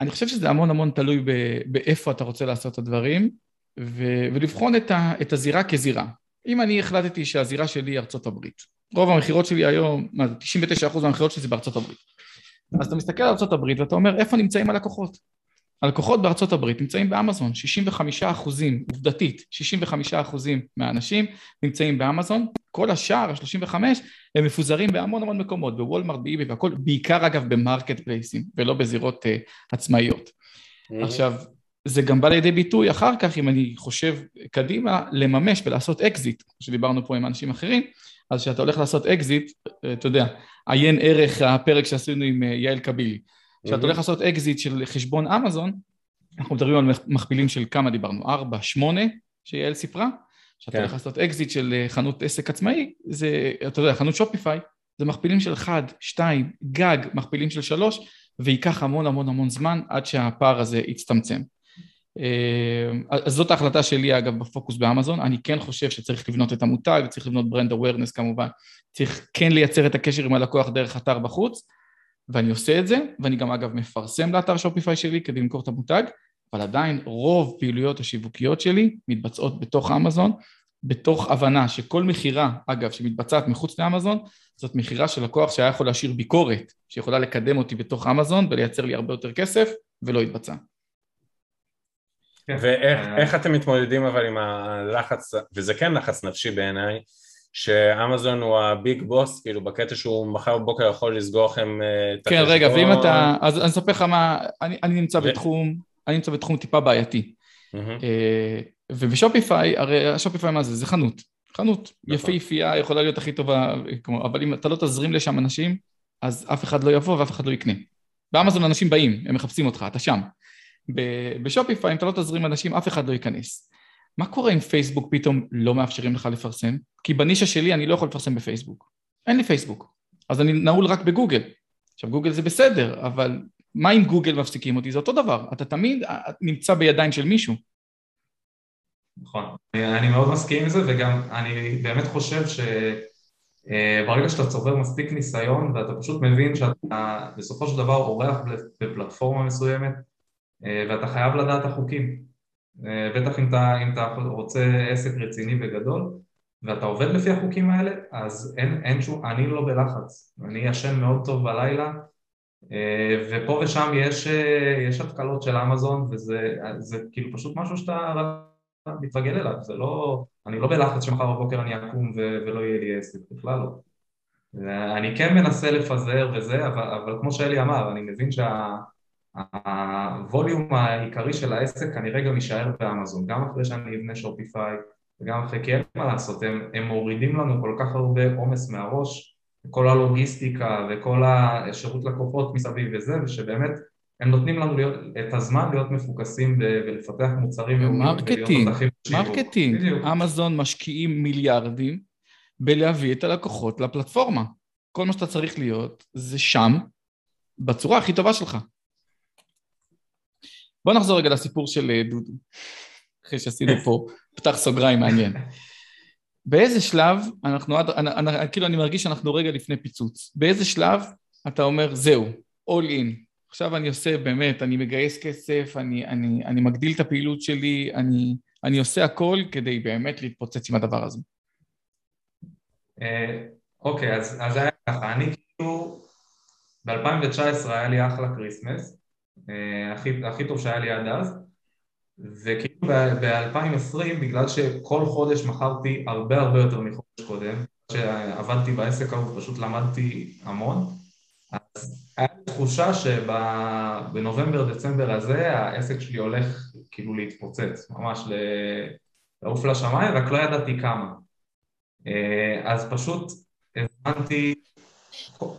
אני חושב שזה המון המון תלוי באיפה אתה רוצה לעשות את הדברים, ו... ולבחון את, ה... את הזירה כזירה. אם אני החלטתי שהזירה שלי היא ארצות הברית, רוב המכירות שלי היום, מה זה, 99% מהמכירות שלי זה בארצות הברית. אז אתה מסתכל על ארצות הברית ואתה אומר, איפה נמצאים הלקוחות? הלקוחות בארצות הברית נמצאים באמזון, 65 אחוזים, עובדתית, 65 אחוזים מהאנשים נמצאים באמזון, כל השאר, ה-35, הם מפוזרים בהמון המון מקומות, בוולמרט, ב eBay והכל, בעיקר אגב ב marketplace ים, ולא בזירות uh, עצמאיות. Mm-hmm. עכשיו, זה גם בא לידי ביטוי אחר כך, אם אני חושב קדימה, לממש ולעשות אקזיט, שדיברנו פה עם אנשים אחרים, אז כשאתה הולך לעשות אקזיט, אתה יודע, עיין ערך הפרק שעשינו עם יעל קבילי. כשאתה הולך לעשות אקזיט של חשבון אמזון, אנחנו מדברים על מכפילים של כמה דיברנו? ארבע, שמונה, שיעל סיפרה. כשאתה כן. הולך לעשות אקזיט של חנות עסק עצמאי, זה, אתה יודע, חנות Shopify, זה מכפילים של אחד, שתיים, גג, מכפילים של שלוש, וייקח המון המון המון זמן עד שהפער הזה יצטמצם. אה, אז זאת ההחלטה שלי אגב בפוקוס באמזון, אני כן חושב שצריך לבנות את המותג, צריך לבנות brand awareness כמובן, צריך כן לייצר את הקשר עם הלקוח דרך אתר בחוץ, ואני עושה את זה, ואני גם אגב מפרסם לאתר שופיפיי שלי כדי למכור את המותג, אבל עדיין רוב פעילויות השיווקיות שלי מתבצעות בתוך אמזון, בתוך הבנה שכל מכירה, אגב, שמתבצעת מחוץ לאמזון, זאת מכירה של לקוח שהיה יכול להשאיר ביקורת, שיכולה לקדם אותי בתוך אמזון ולייצר לי הרבה יותר כסף, ולא התבצע. ואיך אתם מתמודדים אבל עם הלחץ, וזה כן לחץ נפשי בעיניי, שאמזון הוא הביג בוס, כאילו בקטע שהוא מחר בבוקר יכול לסגור לכם אה, את החשבון. כן, רגע, ואם אתה, אז אני אספר לך מה, אני, אני נמצא ו... בתחום, אני נמצא בתחום טיפה בעייתי. Mm-hmm. ובשופיפיי, הרי השופיפיי מה זה? זה חנות. חנות נכון. יפהפייה, יכולה להיות הכי טובה, אבל אם אתה לא תזרים לשם אנשים, אז אף אחד לא יבוא ואף אחד לא יקנה. באמזון אנשים באים, הם מחפשים אותך, אתה שם. בשופיפיי, אם אתה לא תזרים אנשים, אף אחד לא ייכנס. מה קורה אם פייסבוק פתאום לא מאפשרים לך לפרסם? כי בנישה שלי אני לא יכול לפרסם בפייסבוק. אין לי פייסבוק. אז אני נעול רק בגוגל. עכשיו גוגל זה בסדר, אבל מה אם גוגל מפסיקים אותי? זה אותו דבר. אתה תמיד נמצא בידיים של מישהו. נכון. אני מאוד מסכים עם זה, וגם אני באמת חושב שברגע אה, שאתה צובר מספיק ניסיון ואתה פשוט מבין שאתה בסופו של דבר אורח בפלטפורמה מסוימת אה, ואתה חייב לדעת החוקים. אה, בטח אם אתה, אם אתה רוצה עסק רציני וגדול ואתה עובד לפי החוקים האלה, אז אין, אין שום, אני לא בלחץ, אני ישן מאוד טוב בלילה אה, ופה ושם יש, יש התקלות של אמזון וזה זה כאילו פשוט משהו שאתה מתרגל אליו, זה לא, אני לא בלחץ שמחר בבוקר אני אקום ו, ולא יהיה לי עסק, בכלל לא. אני כן מנסה לפזר וזה, אבל, אבל כמו שאלי אמר, אני מבין שה... ה volume העיקרי של העסק כנראה גם יישאר באמזון, גם אחרי שאני אבנה Shopify וגם אחרי כי אין מה לעשות, הם, הם מורידים לנו כל כך הרבה עומס מהראש, כל הלוגיסטיקה וכל השירות לקוחות מסביב וזה, ושבאמת הם נותנים לנו להיות, את הזמן להיות מפוקסים ולפתח מוצרים marketing, marketing, אמזון משקיעים מיליארדים בלהביא את הלקוחות לפלטפורמה. כל מה שאתה צריך להיות זה שם, בצורה הכי טובה שלך. בוא נחזור רגע לסיפור של אה, דודו, אחרי שעשינו פה פתח סוגריים מעניין. באיזה שלב אנחנו עד, אני, אני, כאילו אני מרגיש שאנחנו רגע לפני פיצוץ. באיזה שלב אתה אומר, זהו, all in. עכשיו אני עושה באמת, אני מגייס כסף, אני, אני, אני מגדיל את הפעילות שלי, אני, אני עושה הכל כדי באמת להתפוצץ עם הדבר הזה. אה, אוקיי, אז, אז היה ככה, אני כאילו, ב-2019 היה לי אחלה Christmas, הכי, הכי טוב שהיה לי עד אז וכאילו ב-2020 בגלל שכל חודש מכרתי הרבה הרבה יותר מחודש קודם שעבדתי בעסק ההוא פשוט למדתי המון אז היה לי תחושה שבנובמבר-דצמבר הזה העסק שלי הולך כאילו להתפוצץ, ממש לעוף לשמיים, רק לא ידעתי כמה. אה, אז פשוט הזמנתי,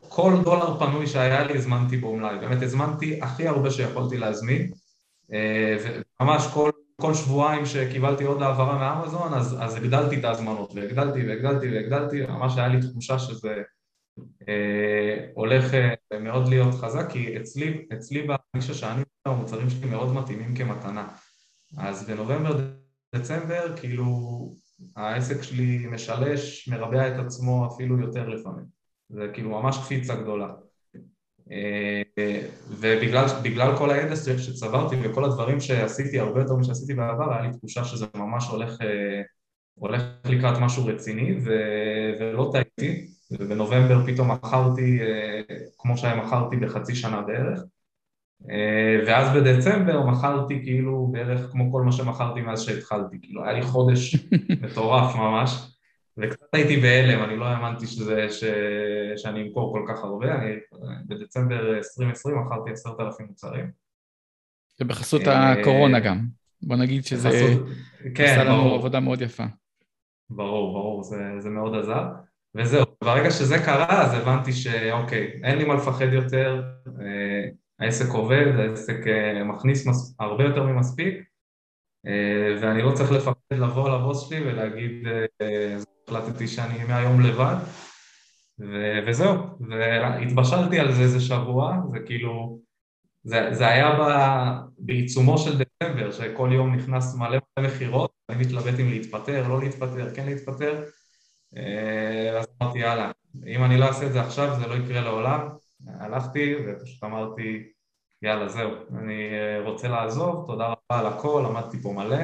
כל דולר פנוי שהיה לי הזמנתי בו מלאי, באמת הזמנתי הכי הרבה שיכולתי להזמין, אה, וממש כל, כל שבועיים שקיבלתי עוד העברה מאמזון, אז, אז הגדלתי את ההזמנות, והגדלתי והגדלתי והגדלתי, ממש היה לי תחושה שזה אה, הולך אה, מאוד להיות חזק, כי אצלי, אצלי בנישה שאני המוצרים שלי מאוד מתאימים כמתנה. אז בנובמבר-דצמבר, כאילו, העסק שלי משלש, מרבע את עצמו אפילו יותר לפעמים. זה כאילו ממש קפיצה גדולה. אה, ובגלל כל הידע שצברתי וכל הדברים שעשיתי הרבה יותר משעשיתי בעבר, היה לי תחושה שזה ממש הולך, הולך לקראת משהו רציני ו, ולא טעיתי. ובנובמבר פתאום מכרתי אה, כמו שהיה מכרתי בחצי שנה בערך אה, ואז בדצמבר מכרתי כאילו בערך כמו כל מה שמכרתי מאז שהתחלתי, כאילו היה לי חודש מטורף ממש וקצת הייתי בהלם, אני לא האמנתי שזה, ש... שאני אמכור כל כך הרבה, אני בדצמבר 2020 מכרתי עשרת אלפים מוצרים. ובחסות הקורונה גם, בוא נגיד שזה כן, עשה לנו ברור. עבודה מאוד יפה. ברור, ברור, זה, זה מאוד עזר. וזהו, ברגע שזה קרה אז הבנתי שאוקיי, אין לי מה לפחד יותר, אה, העסק עובד, העסק אה, מכניס מס... הרבה יותר ממספיק אה, ואני לא צריך לפחד לבוא לבוס שלי ולהגיד החלטתי שאני מהיום לבד ו... וזהו, והתבשלתי על זה איזה שבוע, זה כאילו, זה, זה היה ב... בעיצומו של דצמבר, שכל יום נכנס מלא מלא מכירות, אני מתלבט אם להתפטר, לא להתפטר, כן להתפטר אה, אז אמרתי יאללה, אם אני לא אעשה את זה עכשיו זה לא יקרה לעולם. הלכתי ופשוט אמרתי יאללה זהו, אני אה, רוצה לעזוב, תודה רבה על הכל, למדתי פה מלא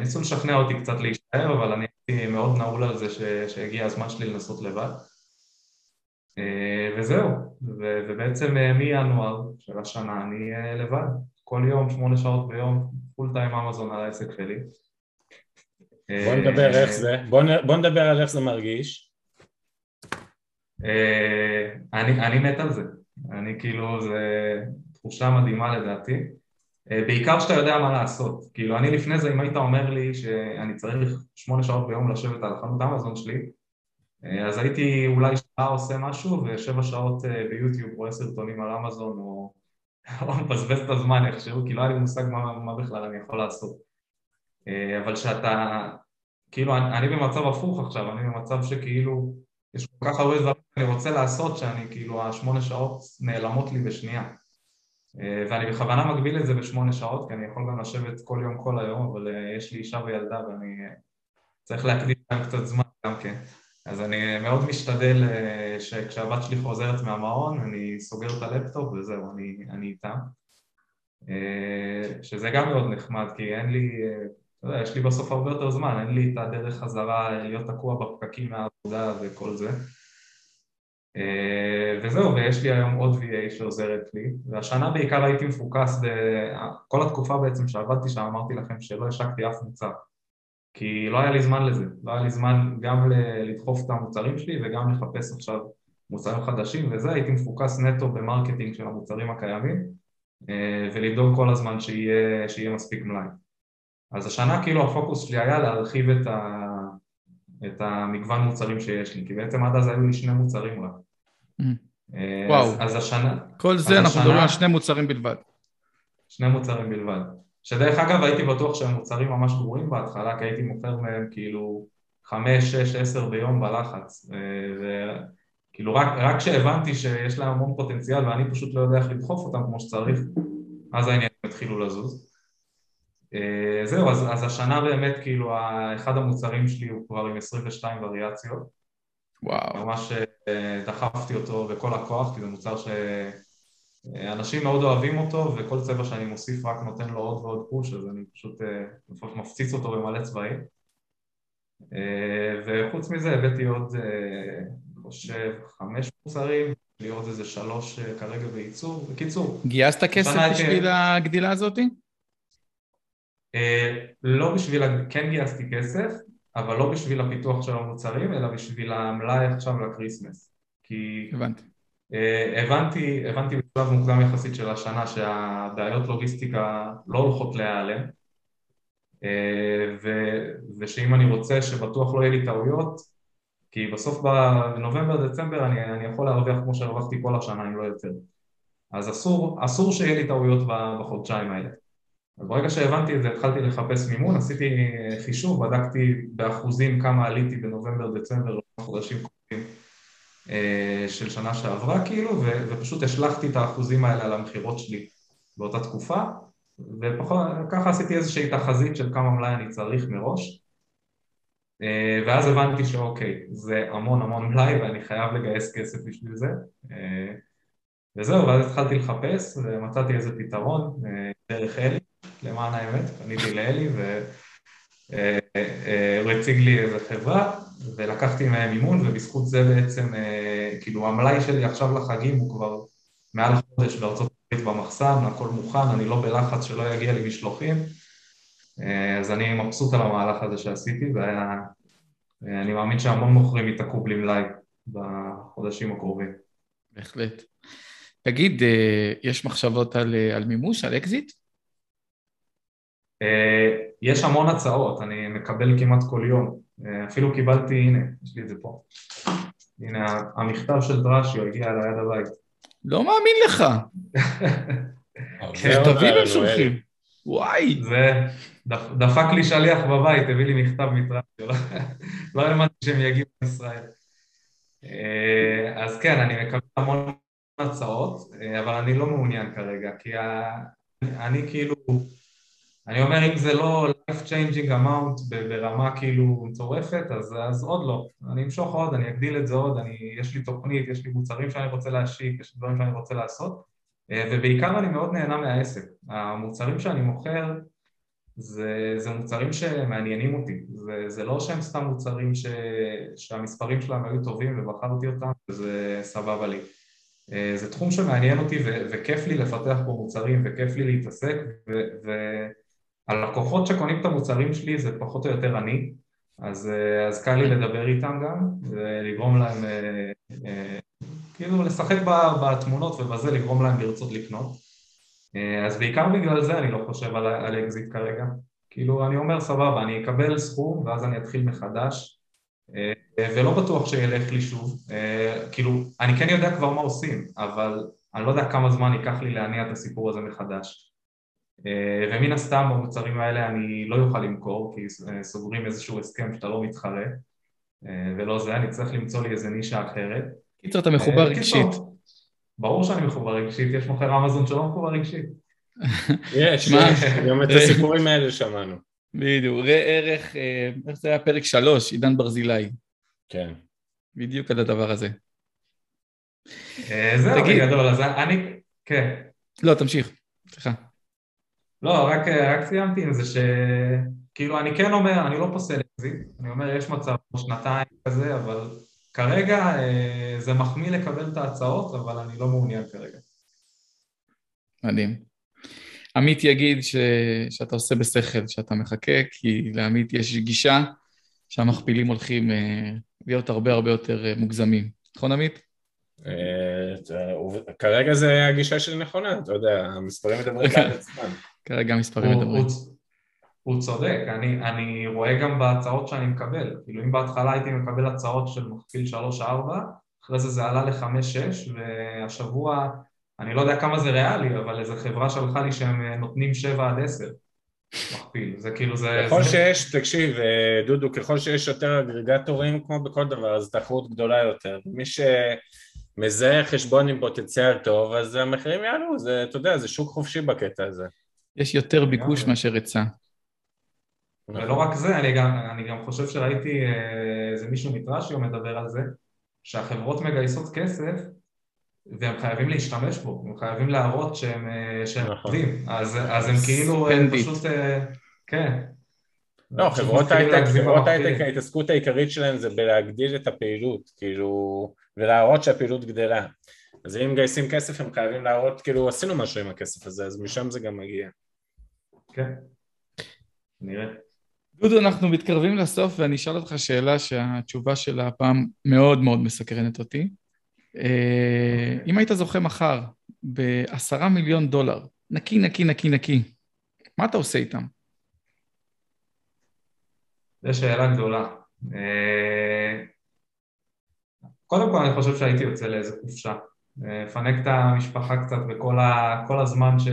ניסו לשכנע אותי קצת להישאר אבל אני הייתי מאוד נעול על זה ש... שהגיע הזמן שלי לנסות לבד. וזהו, ו... ובעצם מינואר של השנה אני לבד. כל יום, שמונה שעות ביום, פול טיים אמזון על העסק שלי. בוא נדבר איך זה, בוא, בוא נדבר על איך זה מרגיש. אה, אני, אני מת על זה, אני כאילו, זו תחושה מדהימה לדעתי, אה, בעיקר שאתה יודע מה לעשות, כאילו אני לפני זה אם היית אומר לי שאני צריך שמונה שעות ביום לשבת על החנות אמזון שלי אה, אז הייתי אולי שעה עושה משהו ושבע שעות ביוטיוב רואה סרטונים על אמזון או, מבזבז את הזמן איכשהו, כי לא היה לי מושג מה, מה בכלל אני יכול לעשות. אה, אבל שאתה, כאילו אני, אני במצב הפוך עכשיו, אני במצב שכאילו יש כל כך הרבה דברים שאני רוצה לעשות שאני כאילו השמונה שעות נעלמות לי בשנייה. אה, ואני בכוונה מגביל את זה בשמונה שעות כי אני יכול גם לשבת כל יום כל היום אבל אה, יש לי אישה וילדה ואני צריך להקדיש להם קצת זמן גם כן אז אני מאוד משתדל שכשהבת שלי חוזרת מהמעון אני סוגר את הלפטופ וזהו, אני, אני איתה שזה גם מאוד נחמד כי אין לי אתה יודע, יש לי בסוף הרבה יותר זמן, אין לי את הדרך חזרה להיות תקוע בפקקים מהעבודה וכל זה. אה, וזהו, ויש לי היום עוד VA שעוזרת לי, והשנה בעיקר הייתי מפוקס, כל התקופה בעצם שעבדתי שם אמרתי לכם שלא השקתי אף מוצר, כי לא היה לי זמן לזה, לא היה לי זמן גם לדחוף את המוצרים שלי וגם לחפש עכשיו מוצרים חדשים וזה, הייתי מפוקס נטו ב marketing של המוצרים הקיימים אה, ולבדוק כל הזמן שיהיה, שיהיה מספיק מלאי. אז השנה כאילו הפוקוס שלי היה להרחיב את, ה... את המגוון מוצרים שיש לי, כי בעצם עד אז היו לי שני מוצרים רק. Mm. וואו. אז, אז השנה... כל זה אנחנו מדברים על שני מוצרים בלבד. שני מוצרים בלבד. שדרך אגב הייתי בטוח שהם מוצרים ממש גרועים בהתחלה, כי הייתי מוכר מהם כאילו חמש, שש, עשר ביום בלחץ. וכאילו רק, רק כשהבנתי שיש להם המון פוטנציאל ואני פשוט לא יודע איך לדחוף אותם כמו שצריך, אז העניינים התחילו לזוז. אה, זהו, אז, אז השנה באמת כאילו אחד המוצרים שלי הוא כבר עם 22 וריאציות. וואו. ממש אה, דחפתי אותו בכל הכוח, כי זה מוצר שאנשים מאוד אוהבים אותו, וכל צבע שאני מוסיף רק נותן לו עוד ועוד פוש, אז אני פשוט אה, מפציץ אותו במלא צבעים. וחוץ מזה הבאתי עוד, אני חושב, חמש מוצרים, לי עוד איזה שלוש כרגע בייצור. בקיצור. גייסת כסף בשביל הגדילה הזאתי? אה, לא בשביל, כן גייסתי כסף, אבל לא בשביל הפיתוח של המוצרים, אלא בשביל המלאי עכשיו לקריסמס. כי הבנתי. אה, הבנתי, הבנתי בשלב מוקדם יחסית של השנה שהבעיות לוגיסטיקה לא הולכות להיעלם ו, ושאם אני רוצה שבטוח לא יהיה לי טעויות כי בסוף בנובמבר דצמבר אני, אני יכול להרוויח כמו שהרווחתי כל השנה אם לא יותר אז אסור, אסור שיהיה לי טעויות בחודשיים האלה ברגע שהבנתי את זה התחלתי לחפש מימון, עשיתי חישוב, בדקתי באחוזים כמה עליתי בנובמבר דצמבר חודשים קודמים אה, של שנה שעברה כאילו ופשוט השלכתי את האחוזים האלה על המכירות שלי באותה תקופה וככה עשיתי איזושהי תחזית של כמה מלאי אני צריך מראש אה, ואז הבנתי שאוקיי, זה המון המון מלאי ואני חייב לגייס כסף בשביל זה אה, וזהו, ואז התחלתי לחפש ומצאתי איזה פתרון דרך אלי למען האמת, פניתי לאלי והוא הציג לי איזה חברה ולקחתי מהם מימון ובזכות זה בעצם, כאילו המלאי שלי עכשיו לחגים הוא כבר מעל חודש בארצות הברית במחסן, הכל מוכן, אני לא בלחץ שלא יגיע לי משלוחים אז אני מבסוט על המהלך הזה שעשיתי והיה, אני מאמין שהמון מוכרים ייתקעו בלי מלאי בחודשים הקרובים. בהחלט. תגיד, יש מחשבות על, על מימוש, על אקזיט? אה, יש המון הצעות, אני מקבל כמעט כל יום, אה, אפילו קיבלתי, הנה, יש לי את זה פה, הנה המכתב של Thrasio הגיע ליד הבית. לא מאמין לך. מכתבים הם שולחים. וואי. זה דפק לי שליח בבית, הביא לי מכתב מדרשיו, לא האמנתי שהם יגיעו לישראל. אה, אז כן, אני מקבל המון הצעות, אבל אני לא מעוניין כרגע, כי אני כאילו... אני אומר, אם זה לא life changing amount ברמה כאילו מטורפת, אז, אז עוד לא. אני אמשוך עוד, אני אגדיל את זה עוד, אני, יש לי תוכנית, יש לי מוצרים שאני רוצה להשיק, יש לי דברים שאני רוצה לעשות, אה, ובעיקר אני מאוד נהנה מהעסק. המוצרים שאני מוכר זה, זה מוצרים שמעניינים אותי, זה, זה לא שהם סתם מוצרים ש, שהמספרים שלהם היו טובים ובחרתי אותם וזה סבבה לי. אה, זה תחום שמעניין אותי ו, וכיף לי לפתח פה מוצרים וכיף לי להתעסק ו... ו שקונים את המוצרים שלי זה פחות או יותר אני, אז, אה, אז קל לי לדבר איתם גם ולגרום להם, אה, כאילו לשחק בתמונות ובזה לגרום להם לרצות לקנות. אז בעיקר בגלל זה אני לא חושב על, על אקזיט כרגע. כאילו אני אומר סבבה, אני אקבל סכום ואז אני אתחיל מחדש ולא בטוח שילך לי שוב, כאילו אני כן יודע כבר מה עושים, אבל אני לא יודע כמה זמן ייקח לי להניע את הסיפור הזה מחדש. אה, ומן הסתם במוצרים האלה אני לא אוכל למכור כי אה, סוגרים איזשהו הסכם שאתה לא מתחרה אה, ולא זה, אני צריך למצוא לי איזה נישה אחרת. קיצור, אתה מחובר רגשית. ברור שאני מחובר רגשית, יש מוכר אמזון שלא מחובר רגשית. יש, יש, גם את הסיפורים האלה שמענו. בדיוק, ראה ערך, איך זה היה פרק שלוש, עידן ברזילי. כן. בדיוק על הדבר הזה. זהו, בגדול, אז אני, כן. לא, תמשיך, סליחה. לא, רק, רק סיימתי עם זה שכאילו אני כן אומר, אני לא פוסל אקזיט, אני אומר יש מצב שנתיים כזה, אבל כרגע אה, זה מחמיא לקבל את ההצעות, אבל אני לא מעוניין כרגע. מדהים. עמית יגיד ש... שאתה עושה בשכל, שאתה מחכה, כי לעמית יש גישה שהמכפילים הולכים אה, להיות הרבה הרבה יותר אה, מוגזמים. נכון עמית? כרגע זה הגישה שלי נכונה, אתה יודע, המספרים מדברים בעד עצמם. כרגע המספרים מדברים. הוא צודק, אני, אני רואה גם בהצעות שאני מקבל, כאילו אם בהתחלה הייתי מקבל הצעות של מכפיל 3-4, אחרי זה זה עלה ל-5-6 והשבוע, אני לא יודע כמה זה ריאלי, אבל איזו חברה שלחה לי שהם נותנים 7 עד 10 מכפיל, זה כאילו זה... ככל זה... שיש, תקשיב דודו, ככל שיש יותר אגרגטורים כמו בכל דבר אז תחרות גדולה יותר, מי שמזהה חשבון עם פוטנציאל טוב אז המחירים יעלו, זה, אתה יודע, זה שוק חופשי בקטע הזה. יש יותר ביקוש מאשר היצע. ולא רק זה, אני גם, אני גם חושב שראיתי אה, איזה מישהו מטראשיו מדבר על זה, שהחברות מגייסות כסף והם חייבים להשתמש בו, הם חייבים להראות שהם, אה, שהם נכון. עובדים, אז, אז הם כאילו הם אה, פשוט, כן. לא, חברות הייטק, חברות הייטק, ההתעסקות העיקרית שלהם זה בלהגדיל את הפעילות, כאילו, ולהראות שהפעילות גדלה. אז אם מגייסים כסף הם חייבים להראות, כאילו, עשינו משהו עם הכסף הזה, אז משם זה גם מגיע. כן, נראה. דודו, אנחנו מתקרבים לסוף ואני אשאל אותך שאלה שהתשובה שלה הפעם מאוד מאוד מסקרנת אותי. אה, אם היית זוכה מחר בעשרה מיליון דולר, נקי, נקי, נקי, נקי, מה אתה עושה איתם? זו שאלה גדולה. אה, קודם כל אני חושב שהייתי יוצא לאיזה חופשה. לפנק את המשפחה קצת וכל הזמן ש...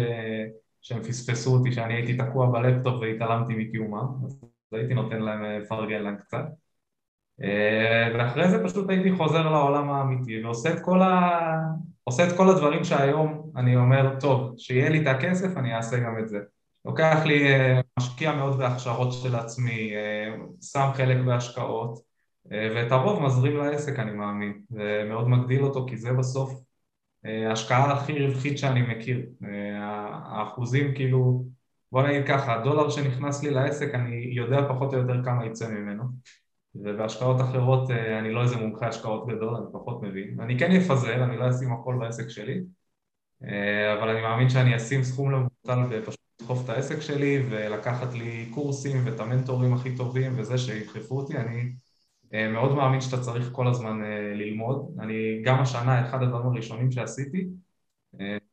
שהם פספסו אותי, שאני הייתי תקוע בלפטופ והתעלמתי מקיומם, אז הייתי נותן להם לפרגן להם קצת. אה, ואחרי זה פשוט הייתי חוזר לעולם האמיתי ועושה את כל, ה... עושה את כל הדברים שהיום אני אומר, טוב, שיהיה לי את הכסף אני אעשה גם את זה. לוקח לי, אה, משקיע מאוד בהכשרות של עצמי, אה, שם חלק בהשקעות ואת הרוב מזרים לעסק אני מאמין ומאוד מגדיל אותו כי זה בסוף ההשקעה הכי רווחית שאני מכיר. האחוזים כאילו, בוא נגיד ככה, הדולר שנכנס לי לעסק אני יודע פחות או יותר כמה יצא ממנו ובהשקעות אחרות אה, אני לא איזה מומחה השקעות גדול, אני פחות מבין. אני כן אפזר, אני לא אשים הכל בעסק שלי, אה, אבל אני מאמין שאני אשים סכום למבוטל ופשוט לדחוף את העסק שלי ולקחת לי קורסים ואת המנטורים הכי טובים וזה שידחפו אותי. אני אה, מאוד מאמין שאתה צריך כל הזמן ללמוד. אני גם השנה, אחד הדברים הראשונים שעשיתי,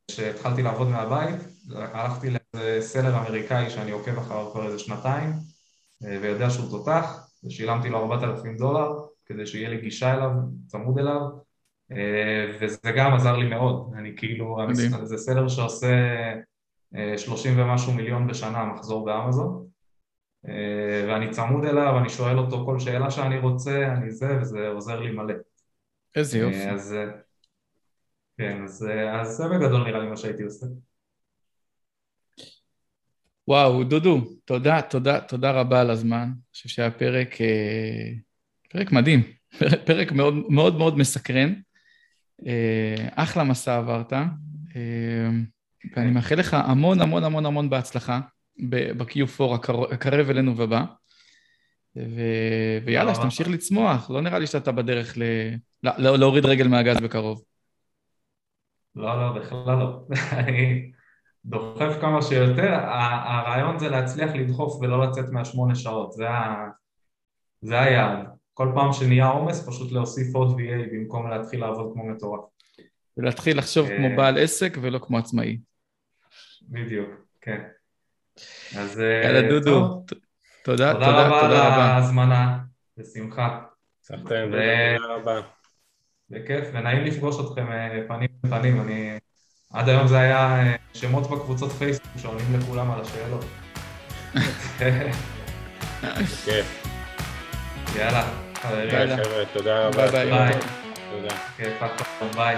כשהתחלתי לעבוד מהבית, הלכתי לאיזה סלר אמריקאי שאני עוקב אחריו כבר איזה שנתיים ויודע שהוא תותח ושילמתי לו 4,000 דולר כדי שיהיה לי גישה אליו, צמוד אליו, אה, וזה גם עזר לי מאוד, אני כאילו, מדהים. זה סלר שעושה 30 אה, ומשהו מיליון בשנה מחזור באמזון, אה, ואני צמוד אליו, אני שואל אותו כל שאלה שאני רוצה, אני זה, וזה עוזר לי מלא. איזה יופי. אז כן, אז, אז זה בגדול נראה לי מה שהייתי עושה. וואו, דודו, תודה, תודה, תודה רבה על הזמן. אני חושב שהיה פרק, אה, פרק מדהים, פרק מאוד מאוד, מאוד מסקרן. אה, אחלה מסע עברת, אה, ואני מאחל לך המון המון המון המון בהצלחה ב-Q4 הקרב אלינו ובא. ו... ויאללה, שתמשיך לצמוח, לא נראה לי שאתה בדרך ל... לא, להוריד רגל מהגז בקרוב. לא, לא, בכלל לא. דוחף כמה שיותר, הרעיון זה להצליח לדחוף ולא לצאת מהשמונה שעות, זה, ה... זה היעד. כל פעם שנהיה עומס פשוט להוסיף עוד VA במקום להתחיל לעבוד כמו מטורף. ולהתחיל לחשוב כמו אה, בעל עסק ולא כמו עצמאי. בדיוק, כן. אז יאללה אה, דודו, תודה, תודה, תודה רבה. תודה רבה על ההזמנה, בשמחה. ו... תודה רבה. בכיף, ונעים לפגוש אתכם אה, פנים בפנים, אני... עד היום זה היה שמות בקבוצות פייסבוק שעונים לכולם על השאלות. כיף. יאללה, חברים. ביי חבר'ה, תודה רבה. ביי ביי. תודה. כיף, ביי.